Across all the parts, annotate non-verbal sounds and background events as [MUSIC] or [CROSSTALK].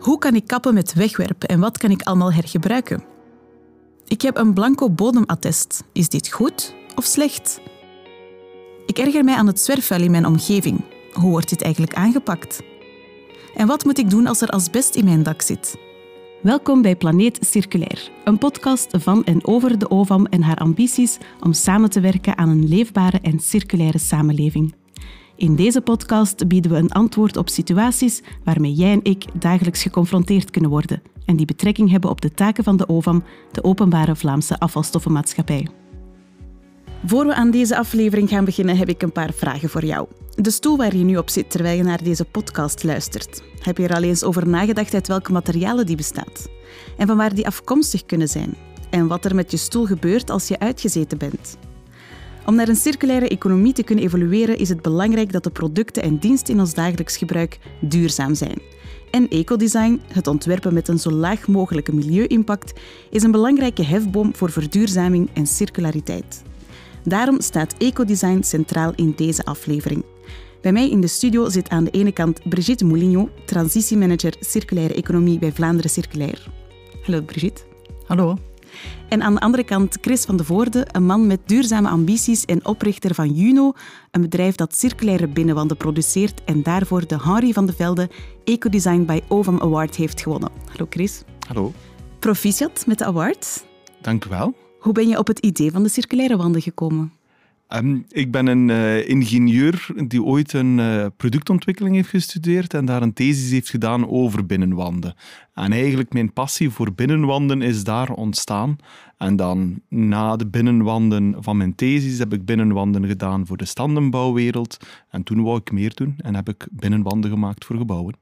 Hoe kan ik kappen met wegwerpen en wat kan ik allemaal hergebruiken? Ik heb een blanco bodemattest. Is dit goed of slecht? Ik erger mij aan het zwerfvuil in mijn omgeving. Hoe wordt dit eigenlijk aangepakt? En wat moet ik doen als er asbest in mijn dak zit? Welkom bij Planeet Circulair, een podcast van en over de OVAM en haar ambities om samen te werken aan een leefbare en circulaire samenleving. In deze podcast bieden we een antwoord op situaties waarmee jij en ik dagelijks geconfronteerd kunnen worden en die betrekking hebben op de taken van de OVAM, de Openbare Vlaamse Afvalstoffenmaatschappij. Voor we aan deze aflevering gaan beginnen, heb ik een paar vragen voor jou. De stoel waar je nu op zit terwijl je naar deze podcast luistert. Heb je er al eens over nagedacht uit welke materialen die bestaat? En van waar die afkomstig kunnen zijn? En wat er met je stoel gebeurt als je uitgezeten bent? Om naar een circulaire economie te kunnen evolueren is het belangrijk dat de producten en diensten in ons dagelijks gebruik duurzaam zijn. En ecodesign, het ontwerpen met een zo laag mogelijke milieu-impact, is een belangrijke hefboom voor verduurzaming en circulariteit. Daarom staat ecodesign centraal in deze aflevering. Bij mij in de studio zit aan de ene kant Brigitte Moulignot, transitiemanager circulaire economie bij Vlaanderen Circulair. Hallo Brigitte. Hallo. En aan de andere kant Chris van de Voorde, een man met duurzame ambities en oprichter van Juno, een bedrijf dat circulaire binnenwanden produceert en daarvoor de Henri van de Velde Ecodesign by Ovam Award heeft gewonnen. Hallo Chris. Hallo. Proficiat met de award. Dank u wel. Hoe ben je op het idee van de circulaire wanden gekomen? Um, ik ben een uh, ingenieur die ooit een uh, productontwikkeling heeft gestudeerd en daar een thesis heeft gedaan over binnenwanden. En eigenlijk mijn passie voor binnenwanden is daar ontstaan. En dan na de binnenwanden van mijn thesis heb ik binnenwanden gedaan voor de standenbouwwereld. En toen wou ik meer doen en heb ik binnenwanden gemaakt voor gebouwen.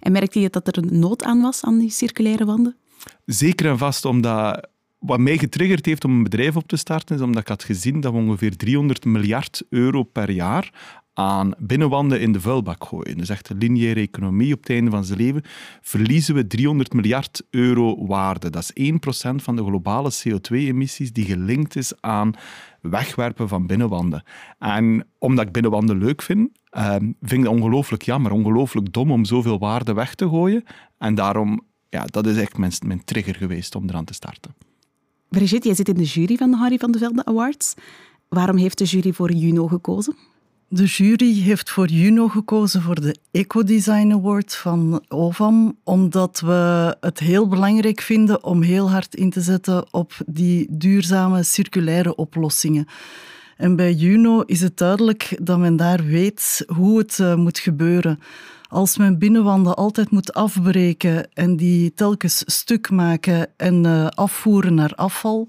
En merkte je dat er een nood aan was aan die circulaire wanden? Zeker en vast, omdat wat mij getriggerd heeft om een bedrijf op te starten, is omdat ik had gezien dat we ongeveer 300 miljard euro per jaar aan binnenwanden in de vuilbak gooien. Dus echt een lineaire economie op het einde van zijn leven, verliezen we 300 miljard euro waarde. Dat is 1% van de globale CO2-emissies die gelinkt is aan wegwerpen van binnenwanden. En omdat ik binnenwanden leuk vind, uh, vind ik het ongelooflijk jammer, ongelooflijk dom om zoveel waarde weg te gooien. En daarom, ja, dat is echt mijn, mijn trigger geweest om eraan te starten. Brigitte, jij zit in de jury van de Harry van de Velde Awards. Waarom heeft de jury voor Juno gekozen? De jury heeft voor Juno gekozen voor de Ecodesign Award van OVAM, omdat we het heel belangrijk vinden om heel hard in te zetten op die duurzame circulaire oplossingen. En bij Juno is het duidelijk dat men daar weet hoe het uh, moet gebeuren. Als men binnenwanden altijd moet afbreken en die telkens stuk maken en uh, afvoeren naar afval,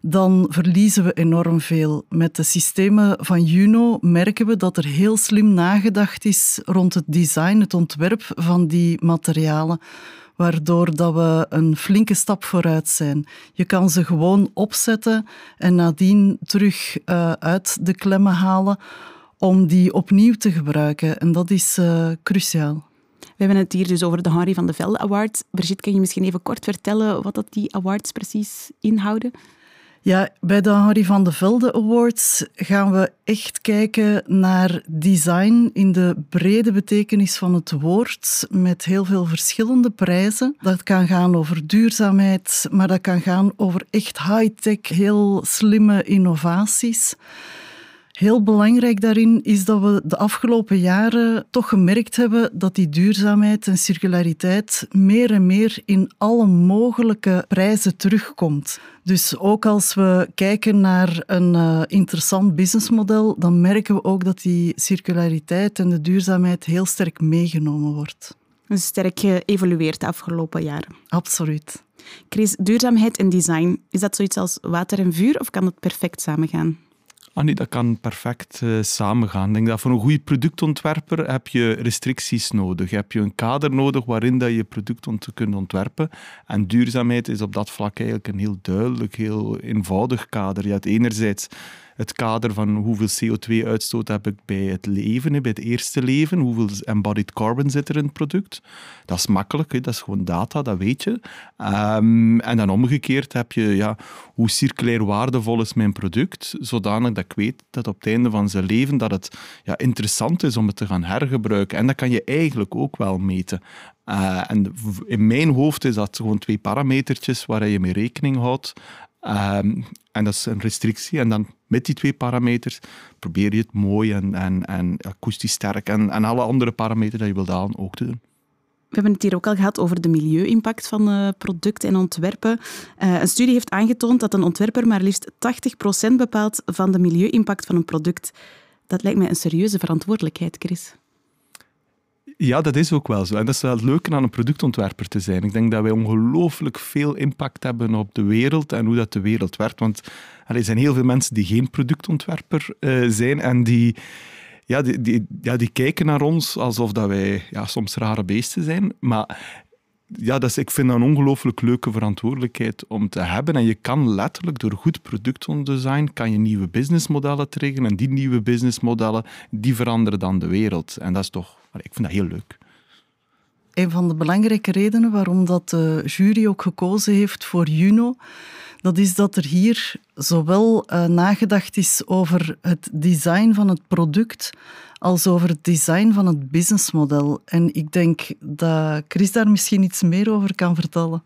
dan verliezen we enorm veel. Met de systemen van Juno merken we dat er heel slim nagedacht is rond het design, het ontwerp van die materialen waardoor dat we een flinke stap vooruit zijn. Je kan ze gewoon opzetten en nadien terug uh, uit de klemmen halen om die opnieuw te gebruiken. En dat is uh, cruciaal. We hebben het hier dus over de Henri van de Velde Award. Brigitte, kan je misschien even kort vertellen wat dat die awards precies inhouden? Ja, bij de Henri van de Velde Awards gaan we echt kijken naar design in de brede betekenis van het woord, met heel veel verschillende prijzen. Dat kan gaan over duurzaamheid, maar dat kan gaan over echt high-tech, heel slimme innovaties. Heel belangrijk daarin is dat we de afgelopen jaren toch gemerkt hebben dat die duurzaamheid en circulariteit meer en meer in alle mogelijke prijzen terugkomt. Dus ook als we kijken naar een uh, interessant businessmodel, dan merken we ook dat die circulariteit en de duurzaamheid heel sterk meegenomen wordt. Dus sterk geëvolueerd de afgelopen jaren. Absoluut. Chris, duurzaamheid en design, is dat zoiets als water en vuur of kan dat perfect samengaan? Ah dat kan perfect uh, samengaan. Denk dat voor een goede productontwerper heb je restricties nodig. Heb je een kader nodig waarin dat je product kunt ontwerpen. En duurzaamheid is op dat vlak eigenlijk een heel duidelijk, heel eenvoudig kader. Je hebt enerzijds het kader van hoeveel CO2-uitstoot heb ik bij het leven, bij het eerste leven, hoeveel embodied carbon zit er in het product. Dat is makkelijk, dat is gewoon data, dat weet je. Um, en dan omgekeerd heb je, ja, hoe circulair waardevol is mijn product, zodanig dat ik weet dat op het einde van zijn leven dat het ja, interessant is om het te gaan hergebruiken. En dat kan je eigenlijk ook wel meten. Uh, en in mijn hoofd is dat gewoon twee parametertjes waar je mee rekening houdt. Um, en dat is een restrictie. En dan met die twee parameters probeer je het mooi en, en, en akoestisch sterk en, en alle andere parameters die je wilt halen ook te doen. We hebben het hier ook al gehad over de milieu-impact van uh, producten en ontwerpen. Uh, een studie heeft aangetoond dat een ontwerper maar liefst 80% bepaalt van de milieu-impact van een product. Dat lijkt mij een serieuze verantwoordelijkheid, Chris. Ja, dat is ook wel zo. En dat is wel het leuke aan een productontwerper te zijn. Ik denk dat wij ongelooflijk veel impact hebben op de wereld en hoe dat de wereld werkt. Want er zijn heel veel mensen die geen productontwerper uh, zijn en die, ja, die, die, ja, die kijken naar ons alsof dat wij ja, soms rare beesten zijn. Maar ja, dat is, ik vind dat een ongelooflijk leuke verantwoordelijkheid om te hebben. En je kan letterlijk door goed productdesign kan je nieuwe businessmodellen triggeren. En die nieuwe businessmodellen die veranderen dan de wereld. En dat is toch, ik vind dat heel leuk. Een van de belangrijke redenen waarom dat de jury ook gekozen heeft voor Juno, dat is dat er hier zowel uh, nagedacht is over het design van het product als over het design van het businessmodel. En ik denk dat Chris daar misschien iets meer over kan vertellen.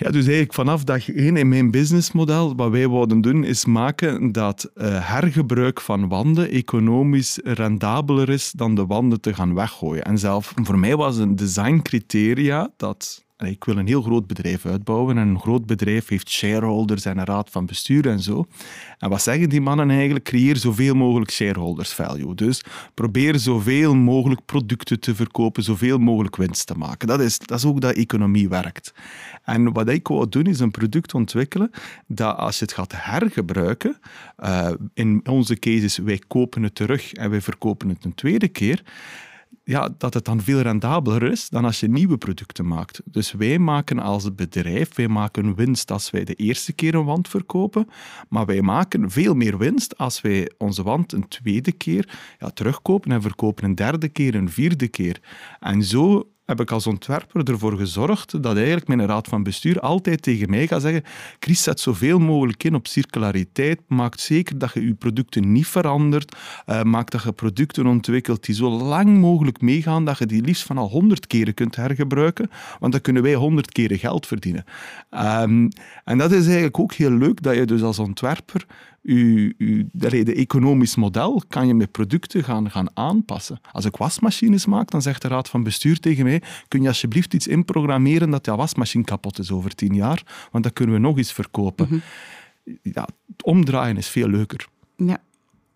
Ja, dus eigenlijk vanaf dag één in mijn businessmodel, wat wij wouden doen, is maken dat uh, hergebruik van wanden economisch rendabeler is dan de wanden te gaan weggooien. En zelf, voor mij was een designcriteria dat ik wil een heel groot bedrijf uitbouwen en een groot bedrijf heeft shareholders en een raad van bestuur en zo. En wat zeggen die mannen eigenlijk? Creëer zoveel mogelijk shareholders value. Dus probeer zoveel mogelijk producten te verkopen, zoveel mogelijk winst te maken. Dat is, dat is ook dat economie werkt. En wat ik wou doen is een product ontwikkelen dat als je het gaat hergebruiken, uh, in onze cases wij kopen het terug en wij verkopen het een tweede keer, ja, dat het dan veel rendabeler is dan als je nieuwe producten maakt. Dus wij maken als bedrijf, wij maken winst als wij de eerste keer een wand verkopen, maar wij maken veel meer winst als wij onze wand een tweede keer ja, terugkopen en verkopen een derde keer, een vierde keer. En zo heb ik als ontwerper ervoor gezorgd dat eigenlijk mijn raad van bestuur altijd tegen mij gaat zeggen Chris, zet zoveel mogelijk in op circulariteit, maak zeker dat je je producten niet verandert, uh, maak dat je producten ontwikkelt die zo lang mogelijk meegaan, dat je die liefst van al honderd keren kunt hergebruiken, want dan kunnen wij honderd keren geld verdienen. Um, en dat is eigenlijk ook heel leuk, dat je dus als ontwerper je, de economisch model kan je met producten gaan, gaan aanpassen. Als ik wasmachines maak, dan zegt de raad van bestuur tegen mij, kun je alsjeblieft iets inprogrammeren dat jouw wasmachine kapot is over tien jaar, want dan kunnen we nog eens verkopen. Mhm. ja, het omdraaien is veel leuker. Ja,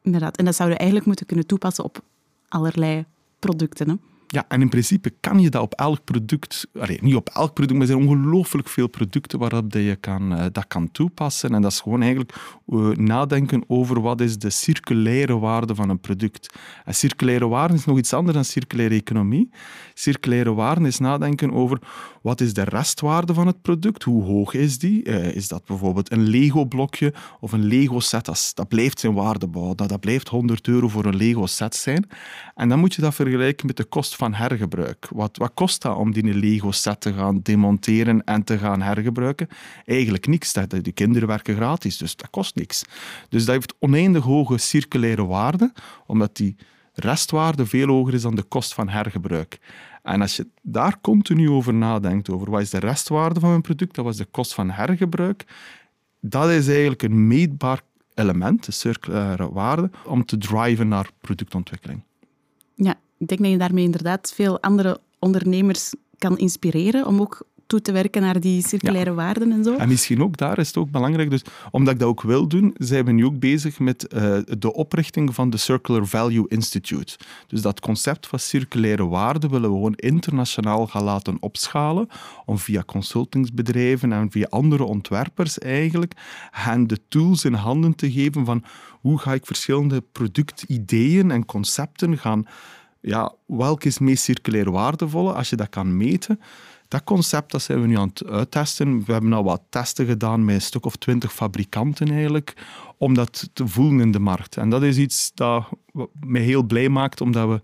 inderdaad. En dat zouden we eigenlijk moeten kunnen toepassen op allerlei producten. Hè? Ja, en in principe kan je dat op elk product, niet op elk product, maar er zijn ongelooflijk veel producten waarop je kan, uh, dat kan toepassen. En dat is gewoon eigenlijk uh, nadenken over wat is de circulaire waarde van een product. En circulaire waarde is nog iets anders dan circulaire economie. Circulaire waarde is nadenken over wat is de restwaarde van het product, hoe hoog is die? Uh, is dat bijvoorbeeld een Lego-blokje of een Lego-set? Dat, dat, blijft zijn waarde bouwen. Dat, dat blijft 100 euro voor een Lego-set zijn. En dan moet je dat vergelijken met de kost van hergebruik. Wat, wat kost dat om die Lego-set te gaan demonteren en te gaan hergebruiken? Eigenlijk niks. De kinderen werken gratis, dus dat kost niks. Dus dat heeft oneindig hoge circulaire waarde, omdat die restwaarde veel hoger is dan de kost van hergebruik. En als je daar continu over nadenkt, over wat is de restwaarde van een product, dat was de kost van hergebruik, dat is eigenlijk een meetbaar element, de circulaire waarde, om te driven naar productontwikkeling. Ja, ik denk dat je daarmee inderdaad veel andere ondernemers kan inspireren om ook toe te werken naar die circulaire waarden en zo. En misschien ook daar is het ook belangrijk, dus omdat ik dat ook wil doen, zijn we nu ook bezig met uh, de oprichting van de Circular Value Institute. Dus dat concept van circulaire waarden willen we gewoon internationaal gaan laten opschalen, om via consultingsbedrijven en via andere ontwerpers eigenlijk hen de tools in handen te geven van hoe ga ik verschillende productideeën en concepten gaan ja, welke is meest circulair waardevolle? Als je dat kan meten, dat concept dat zijn we nu aan het uittesten. We hebben al wat testen gedaan met een stuk of twintig fabrikanten eigenlijk, om dat te voelen in de markt. En dat is iets dat mij heel blij maakt, omdat we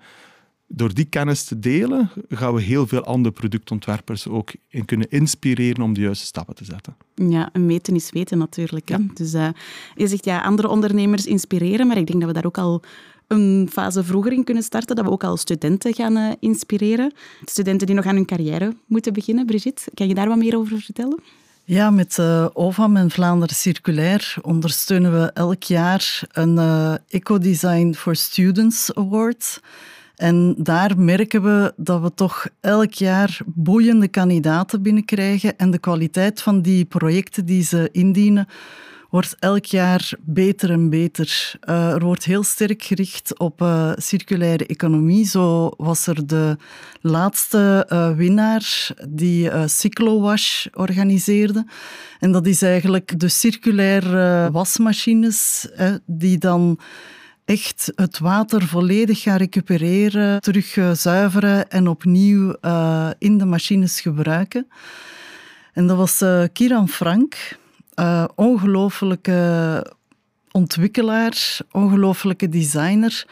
door die kennis te delen, gaan we heel veel andere productontwerpers ook in kunnen inspireren om de juiste stappen te zetten. Ja, en meten is weten natuurlijk. Hè? Dus uh, je zegt ja, andere ondernemers inspireren, maar ik denk dat we daar ook al een fase vroeger in kunnen starten, dat we ook al studenten gaan uh, inspireren. Studenten die nog aan hun carrière moeten beginnen. Brigitte, kan je daar wat meer over vertellen? Ja, met uh, OVAM en Vlaanderen Circulair ondersteunen we elk jaar een uh, Eco-Design for Students Award. En daar merken we dat we toch elk jaar boeiende kandidaten binnenkrijgen en de kwaliteit van die projecten die ze indienen wordt elk jaar beter en beter. Uh, er wordt heel sterk gericht op uh, circulaire economie. Zo was er de laatste uh, winnaar die Cyclowash organiseerde. En dat is eigenlijk de circulaire wasmachines die dan echt het water volledig gaan recupereren, terug zuiveren en opnieuw in de machines gebruiken. En dat was Kiran Frank uh, ongelooflijke ontwikkelaar, ongelooflijke designer.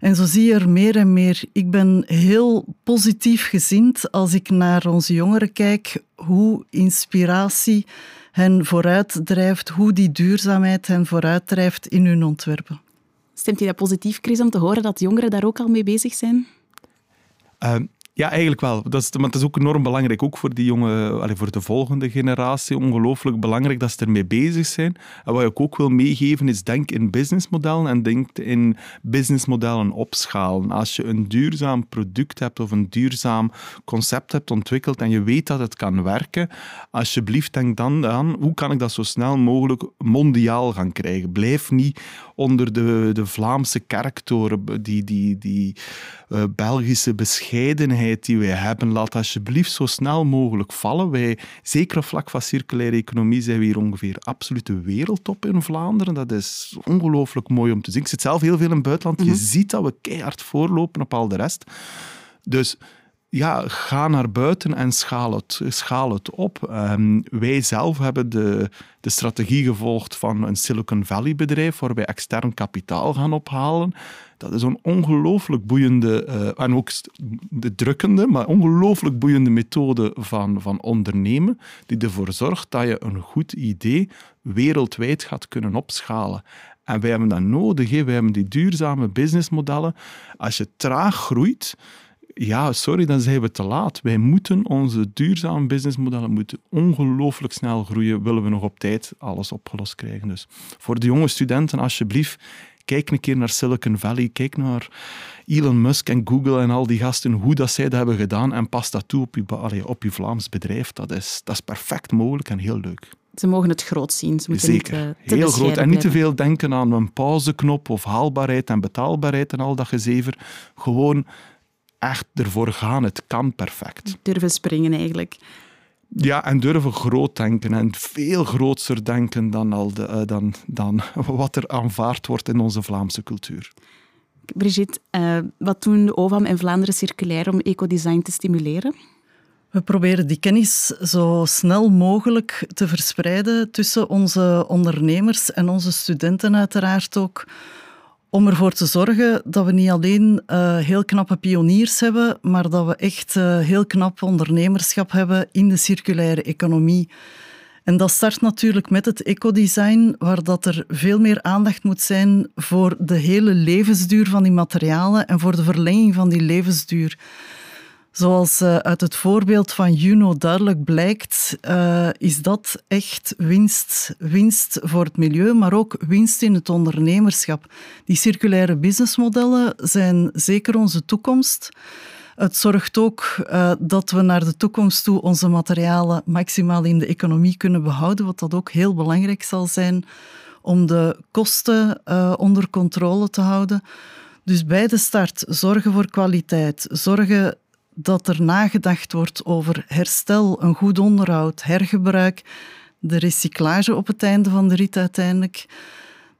En zo zie je er meer en meer. Ik ben heel positief gezind als ik naar onze jongeren kijk, hoe inspiratie hen vooruitdrijft, hoe die duurzaamheid hen vooruitdrijft in hun ontwerpen. Stemt je dat positief, Chris, om te horen dat jongeren daar ook al mee bezig zijn? Uh, ja, eigenlijk wel. Dat is, maar het is ook enorm belangrijk, ook voor die jonge, voor de volgende generatie, ongelooflijk belangrijk dat ze ermee bezig zijn. En wat ik ook wil meegeven is, denk in businessmodellen en denk in businessmodellen opschalen. Als je een duurzaam product hebt of een duurzaam concept hebt ontwikkeld en je weet dat het kan werken, alsjeblieft denk dan aan, hoe kan ik dat zo snel mogelijk mondiaal gaan krijgen? Blijf niet onder de, de Vlaamse kerktoren, die, die, die uh, Belgische bescheidenheid die wij hebben, laat alsjeblieft zo snel mogelijk vallen. Wij, zeker op vlak van circulaire economie, zijn we hier ongeveer absolute wereldtop in Vlaanderen. Dat is ongelooflijk mooi om te zien. Ik zit zelf heel veel in het buitenland. Je mhm. ziet dat we keihard voorlopen op al de rest. Dus ja, ga naar buiten en schaal het, schaal het op. Um, wij zelf hebben de, de strategie gevolgd van een Silicon Valley bedrijf waar wij extern kapitaal gaan ophalen. Dat is een ongelooflijk boeiende, uh, en ook de drukkende, maar ongelooflijk boeiende methode van, van ondernemen, die ervoor zorgt dat je een goed idee wereldwijd gaat kunnen opschalen. En wij hebben dat nodig. Hè. Wij hebben die duurzame businessmodellen. Als je traag groeit, ja, sorry, dan zijn we te laat. Wij moeten onze duurzame businessmodellen moeten ongelooflijk snel groeien, willen we nog op tijd alles opgelost krijgen. Dus voor de jonge studenten, alsjeblieft, kijk een keer naar Silicon Valley, kijk naar Elon Musk en Google en al die gasten, hoe dat zij dat hebben gedaan en pas dat toe op je, allee, op je Vlaams bedrijf. Dat is, dat is perfect mogelijk en heel leuk. Ze mogen het groot zien. Ze moeten Zeker, niet, uh, te heel groot. En niet te veel denken aan een pauzeknop of haalbaarheid en betaalbaarheid en al dat gezever. Gewoon echt ervoor gaan. Het kan perfect. Durven springen eigenlijk. Ja, en durven groot denken en veel groter denken dan, al de, uh, dan, dan [LAUGHS] wat er aanvaard wordt in onze Vlaamse cultuur. Brigitte, uh, wat doen de OVAM en Vlaanderen Circulair om ecodesign te stimuleren? We proberen die kennis zo snel mogelijk te verspreiden tussen onze ondernemers en onze studenten uiteraard ook om ervoor te zorgen dat we niet alleen uh, heel knappe pioniers hebben, maar dat we echt uh, heel knap ondernemerschap hebben in de circulaire economie. En dat start natuurlijk met het ecodesign, waar dat er veel meer aandacht moet zijn voor de hele levensduur van die materialen en voor de verlenging van die levensduur. Zoals uh, uit het voorbeeld van Juno duidelijk blijkt, uh, is dat echt winst. Winst voor het milieu, maar ook winst in het ondernemerschap. Die circulaire businessmodellen zijn zeker onze toekomst. Het zorgt ook uh, dat we naar de toekomst toe onze materialen maximaal in de economie kunnen behouden, wat dat ook heel belangrijk zal zijn om de kosten onder controle te houden. Dus bij de start zorgen voor kwaliteit, zorgen dat er nagedacht wordt over herstel, een goed onderhoud, hergebruik, de recyclage op het einde van de rit uiteindelijk.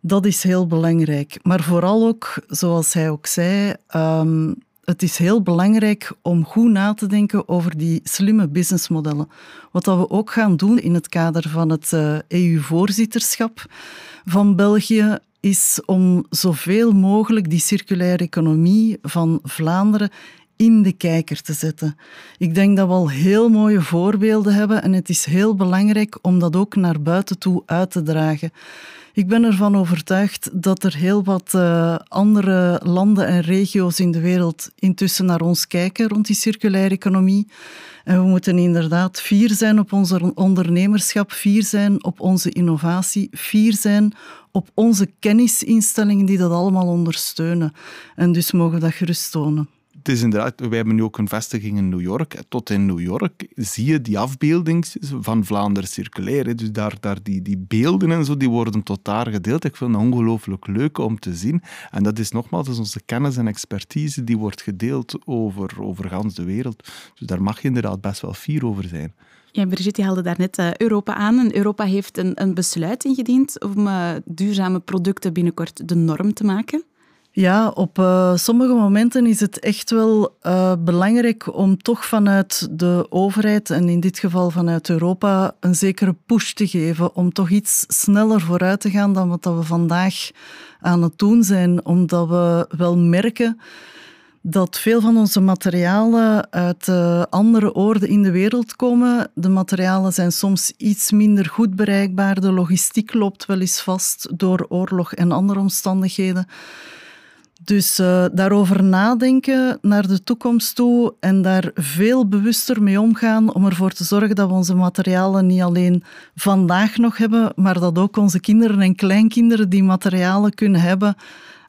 Dat is heel belangrijk. Maar vooral ook, zoals hij ook zei, um, het is heel belangrijk om goed na te denken over die slimme businessmodellen. Wat dat we ook gaan doen in het kader van het EU-voorzitterschap eh, e van België, is om zoveel mogelijk die circulaire economie van Vlaanderen in de kijker te zetten. Ik denk dat we al heel mooie voorbeelden hebben en het is heel belangrijk om dat ook naar buiten toe uit te dragen. Ik ben ervan overtuigd dat er heel wat uh, andere landen en regio's in de wereld intussen naar ons kijken rond die circulaire economie. En we moeten inderdaad fier zijn op ons ondernemerschap, fier zijn op onze innovatie, fier zijn op onze kennisinstellingen die dat allemaal ondersteunen. En dus mogen we dat gerust tonen het is inderdaad, wij hebben nu ook een vestiging in New York. Tot in New York zie je die afbeelding van Vlaanderen circulair. Dus daar, daar die, die beelden en zo, die worden tot daar gedeeld. Ik vind het ongelooflijk leuk om te zien. En dat is nogmaals dus onze kennis en expertise die wordt gedeeld over, over de wereld. Dus daar mag je inderdaad best wel fier over zijn. Ja, Brigitte, haalde daarnet uh, Europa aan. En Europa heeft een, een besluit ingediend om uh, duurzame producten binnenkort de norm te maken. Ja, op uh, sommige momenten is het echt wel uh, belangrijk om toch vanuit de overheid, en in dit geval vanuit Europa, een zekere push te geven om toch iets sneller vooruit te gaan dan wat we vandaag aan het doen zijn. Omdat we wel merken dat veel van onze materialen uit uh, andere oorden in de wereld komen. De materialen zijn soms iets minder goed bereikbaar. De logistiek loopt wel eens vast door oorlog en andere omstandigheden. Dus uh, daarover nadenken naar de toekomst toe en daar veel bewuster mee omgaan om ervoor te zorgen dat we onze materialen niet alleen vandaag nog hebben, maar dat ook onze kinderen en kleinkinderen die materialen kunnen hebben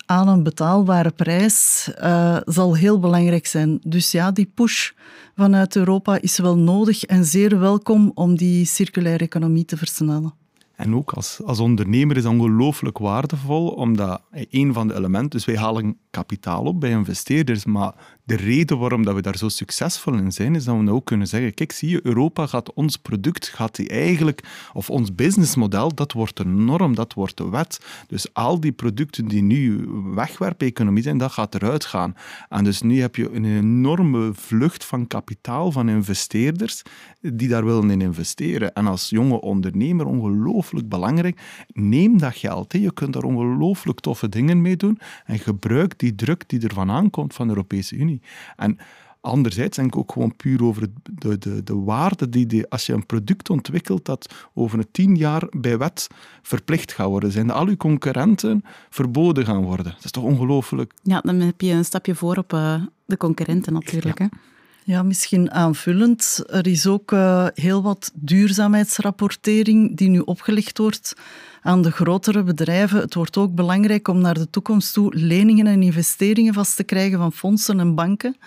aan een betaalbare prijs, uh, zal heel belangrijk zijn. Dus ja, die push vanuit Europa is wel nodig en zeer welkom om die circulaire economie te versnellen. En ook als, als ondernemer is dat ongelooflijk waardevol, omdat een van de elementen, dus wij halen kapitaal op bij investeerders, maar de reden waarom dat we daar zo succesvol in zijn, is dat we ook kunnen zeggen, kijk, zie je, Europa gaat ons product, gaat die eigenlijk, of ons businessmodel, dat wordt de norm, dat wordt de wet. Dus al die producten die nu wegwerpeconomie zijn, dat gaat eruit gaan. En dus nu heb je een enorme vlucht van kapitaal, van investeerders, die daar willen in investeren. En als jonge ondernemer, ongelooflijk belangrijk, neem dat geld. Hè. Je kunt daar ongelooflijk toffe dingen mee doen en gebruik die druk die er van aankomt van de Europese Unie. En anderzijds denk ik ook gewoon puur over de, de, de waarde die, die als je een product ontwikkelt dat over een tien jaar bij wet verplicht gaat worden, zijn al uw concurrenten verboden gaan worden. Dat is toch ongelooflijk? Ja, dan heb je een stapje voor op uh, de concurrenten natuurlijk. Ja. Hè? Ja, misschien aanvullend. Er is ook uh, heel wat duurzaamheidsrapportering die nu opgelegd wordt aan de grotere bedrijven. Het wordt ook belangrijk om naar de toekomst toe leningen en investeringen vast te krijgen van fondsen en banken,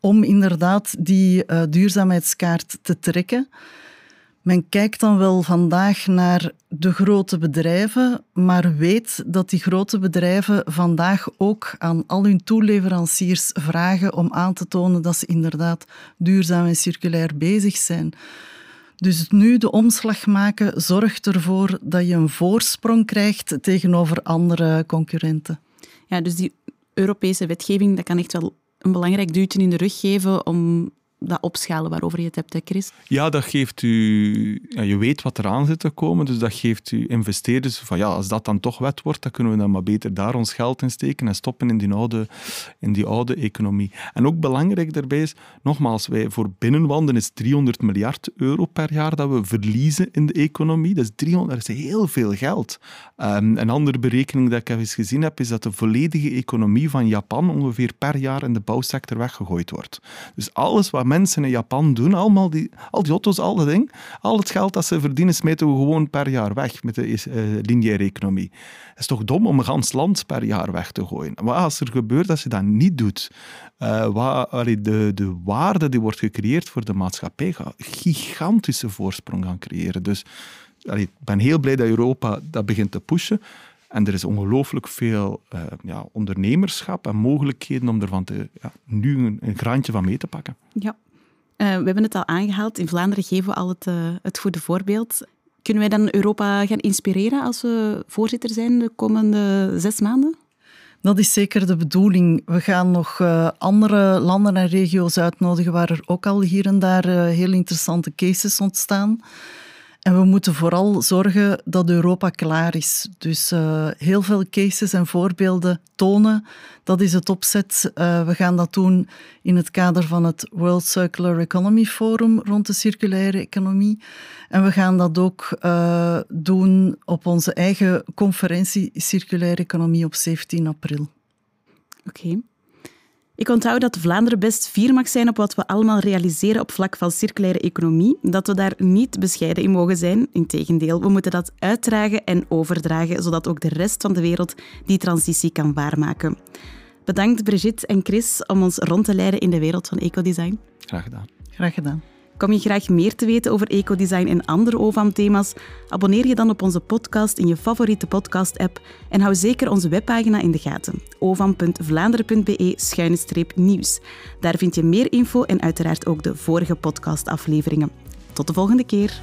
om inderdaad die uh, duurzaamheidskaart te trekken. Men kijkt dan wel vandaag naar de grote bedrijven, maar weet dat die grote bedrijven vandaag ook aan al hun toeleveranciers vragen om aan te tonen dat ze inderdaad duurzaam en circulair bezig zijn. Dus nu de omslag maken zorgt ervoor dat je een voorsprong krijgt tegenover andere concurrenten. Ja, dus die Europese wetgeving, dat kan echt wel een belangrijk duwtje in de rug geven om dat opschalen waarover je het hebt, hè Chris? Ja, dat geeft u... Ja, je weet wat eraan zit te komen, dus dat geeft u investeerders van ja, als dat dan toch wet wordt, dan kunnen we dan maar beter daar ons geld in steken en stoppen in die oude, in die oude economie. En ook belangrijk daarbij is, nogmaals, wij voor binnenwanden is 300 miljard euro per jaar dat we verliezen in de economie. Dat is, 300, dat is heel veel geld. Um, een andere berekening dat ik eens gezien heb, is dat de volledige economie van Japan ongeveer per jaar in de bouwsector weggegooid wordt. Dus alles wat mensen in Japan doen, allemaal die, al die auto's, al dat ding, al het geld dat ze verdienen, smeten we gewoon per jaar weg met de uh, lineaire economie. Het is toch dom om een gans land per jaar weg te gooien. Wat als er gebeurt als je dat niet doet? Uh, de, de waarde die wordt gecreëerd voor de maatschappij gaat gigantische voorsprong gaan creëren. Dus ik ben heel blij dat Europa dat begint te pushen. En er is ongelooflijk veel uh, ja, ondernemerschap en mogelijkheden om ervan te, ja, nu een, een, graantje van mee te pakken. Ja, uh, we hebben het al aangehaald. In Vlaanderen geven we al het, uh, het goede voorbeeld. Kunnen wij dan Europa gaan inspireren als we voorzitter zijn de komende zes maanden? Dat is zeker de bedoeling. We gaan nog uh, andere landen en regio's uitnodigen waar er ook al hier en daar heel interessante cases ontstaan. En we moeten vooral zorgen dat Europa klaar is. Dus uh, heel veel cases en voorbeelden tonen. Dat is het opzet. Uh, we gaan dat doen in het kader van het World Circular Economy Forum rond de circulaire economie. En we gaan dat ook uh, doen op onze eigen conferentie Circulaire Economie op 17 april. Oké. Ik onthoud dat Vlaanderen best fier mag zijn op wat we allemaal realiseren op vlak van circulaire economie. Dat we daar niet bescheiden in mogen zijn. Integendeel, we moeten dat uitdragen en overdragen, zodat ook de rest van de wereld die transitie kan waarmaken. Bedankt Brigitte en Chris om ons rond te leiden in de wereld van ecodesign. Graag gedaan. Graag gedaan. Kom je graag meer te weten over ecodesign en andere OVAM-thema's? Abonneer je dan op onze podcast in je favoriete podcast-app en hou zeker onze webpagina in de gaten: ovam.vlaanderen.be-nieuws. Daar vind je meer info en uiteraard ook de vorige podcastafleveringen. Tot de volgende keer.